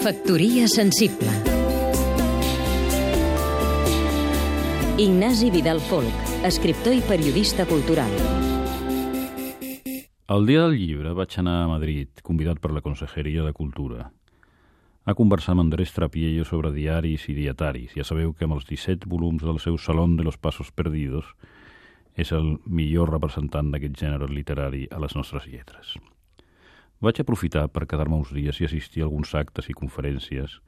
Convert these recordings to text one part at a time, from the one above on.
Factoria sensible Ignasi Vidal Folk, escriptor i periodista cultural. El dia del llibre vaig anar a Madrid, convidat per la Consejeria de Cultura, a conversar amb Andrés Trapiello sobre diaris i dietaris. Ja sabeu que amb els 17 volums del seu Salón de los Pasos Perdidos és el millor representant d'aquest gènere literari a les nostres lletres. Vaig aprofitar per quedar-me uns dies i assistir a alguns actes i conferències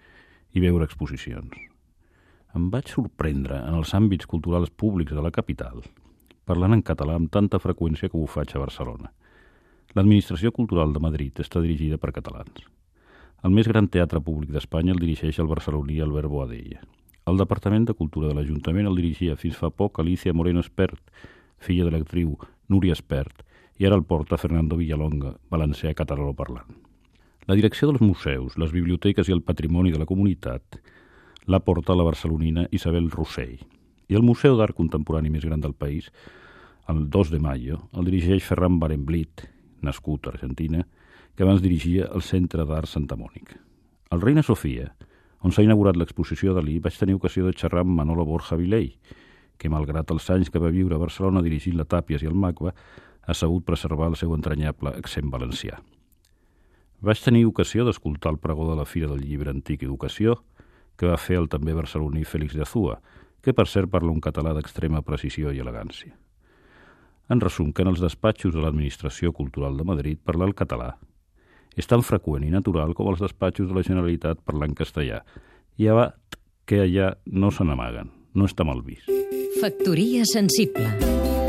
i veure exposicions. Em vaig sorprendre en els àmbits culturals públics de la capital, parlant en català amb tanta freqüència com ho faig a Barcelona. L'administració cultural de Madrid està dirigida per catalans. El més gran teatre públic d'Espanya el dirigeix el barceloní Albert Boadella. El Departament de Cultura de l'Ajuntament el dirigia fins fa poc Alicia Moreno Espert, filla de l'actriu Núria Espert, i ara el porta Fernando Villalonga, valencià catalanoparlant. La direcció dels museus, les biblioteques i el patrimoni de la comunitat la porta la barcelonina Isabel Rossell. I el Museu d'Art Contemporani més gran del país, el 2 de maio, el dirigeix Ferran Barenblit, nascut a Argentina, que abans dirigia el Centre d'Art Santa Mònica. Al Reina Sofia, on s'ha inaugurat l'exposició Dalí, vaig tenir ocasió de xerrar amb Manolo Borja Vilell, que malgrat els anys que va viure a Barcelona dirigint la Tàpies i el MACBA, ha sabut preservar el seu entranyable accent valencià. Vaig tenir ocasió d'escoltar el pregó de la Fira del Llibre Antic Educació, que va fer el també barceloní Félix de Azúa, que per cert parla un català d'extrema precisió i elegància. En resum, que en els despatxos de l'Administració Cultural de Madrid parlar el català és tan freqüent i natural com els despatxos de la Generalitat parlant castellà, i abat que allà no se n'amaguen, no està mal vist. Factoria sensible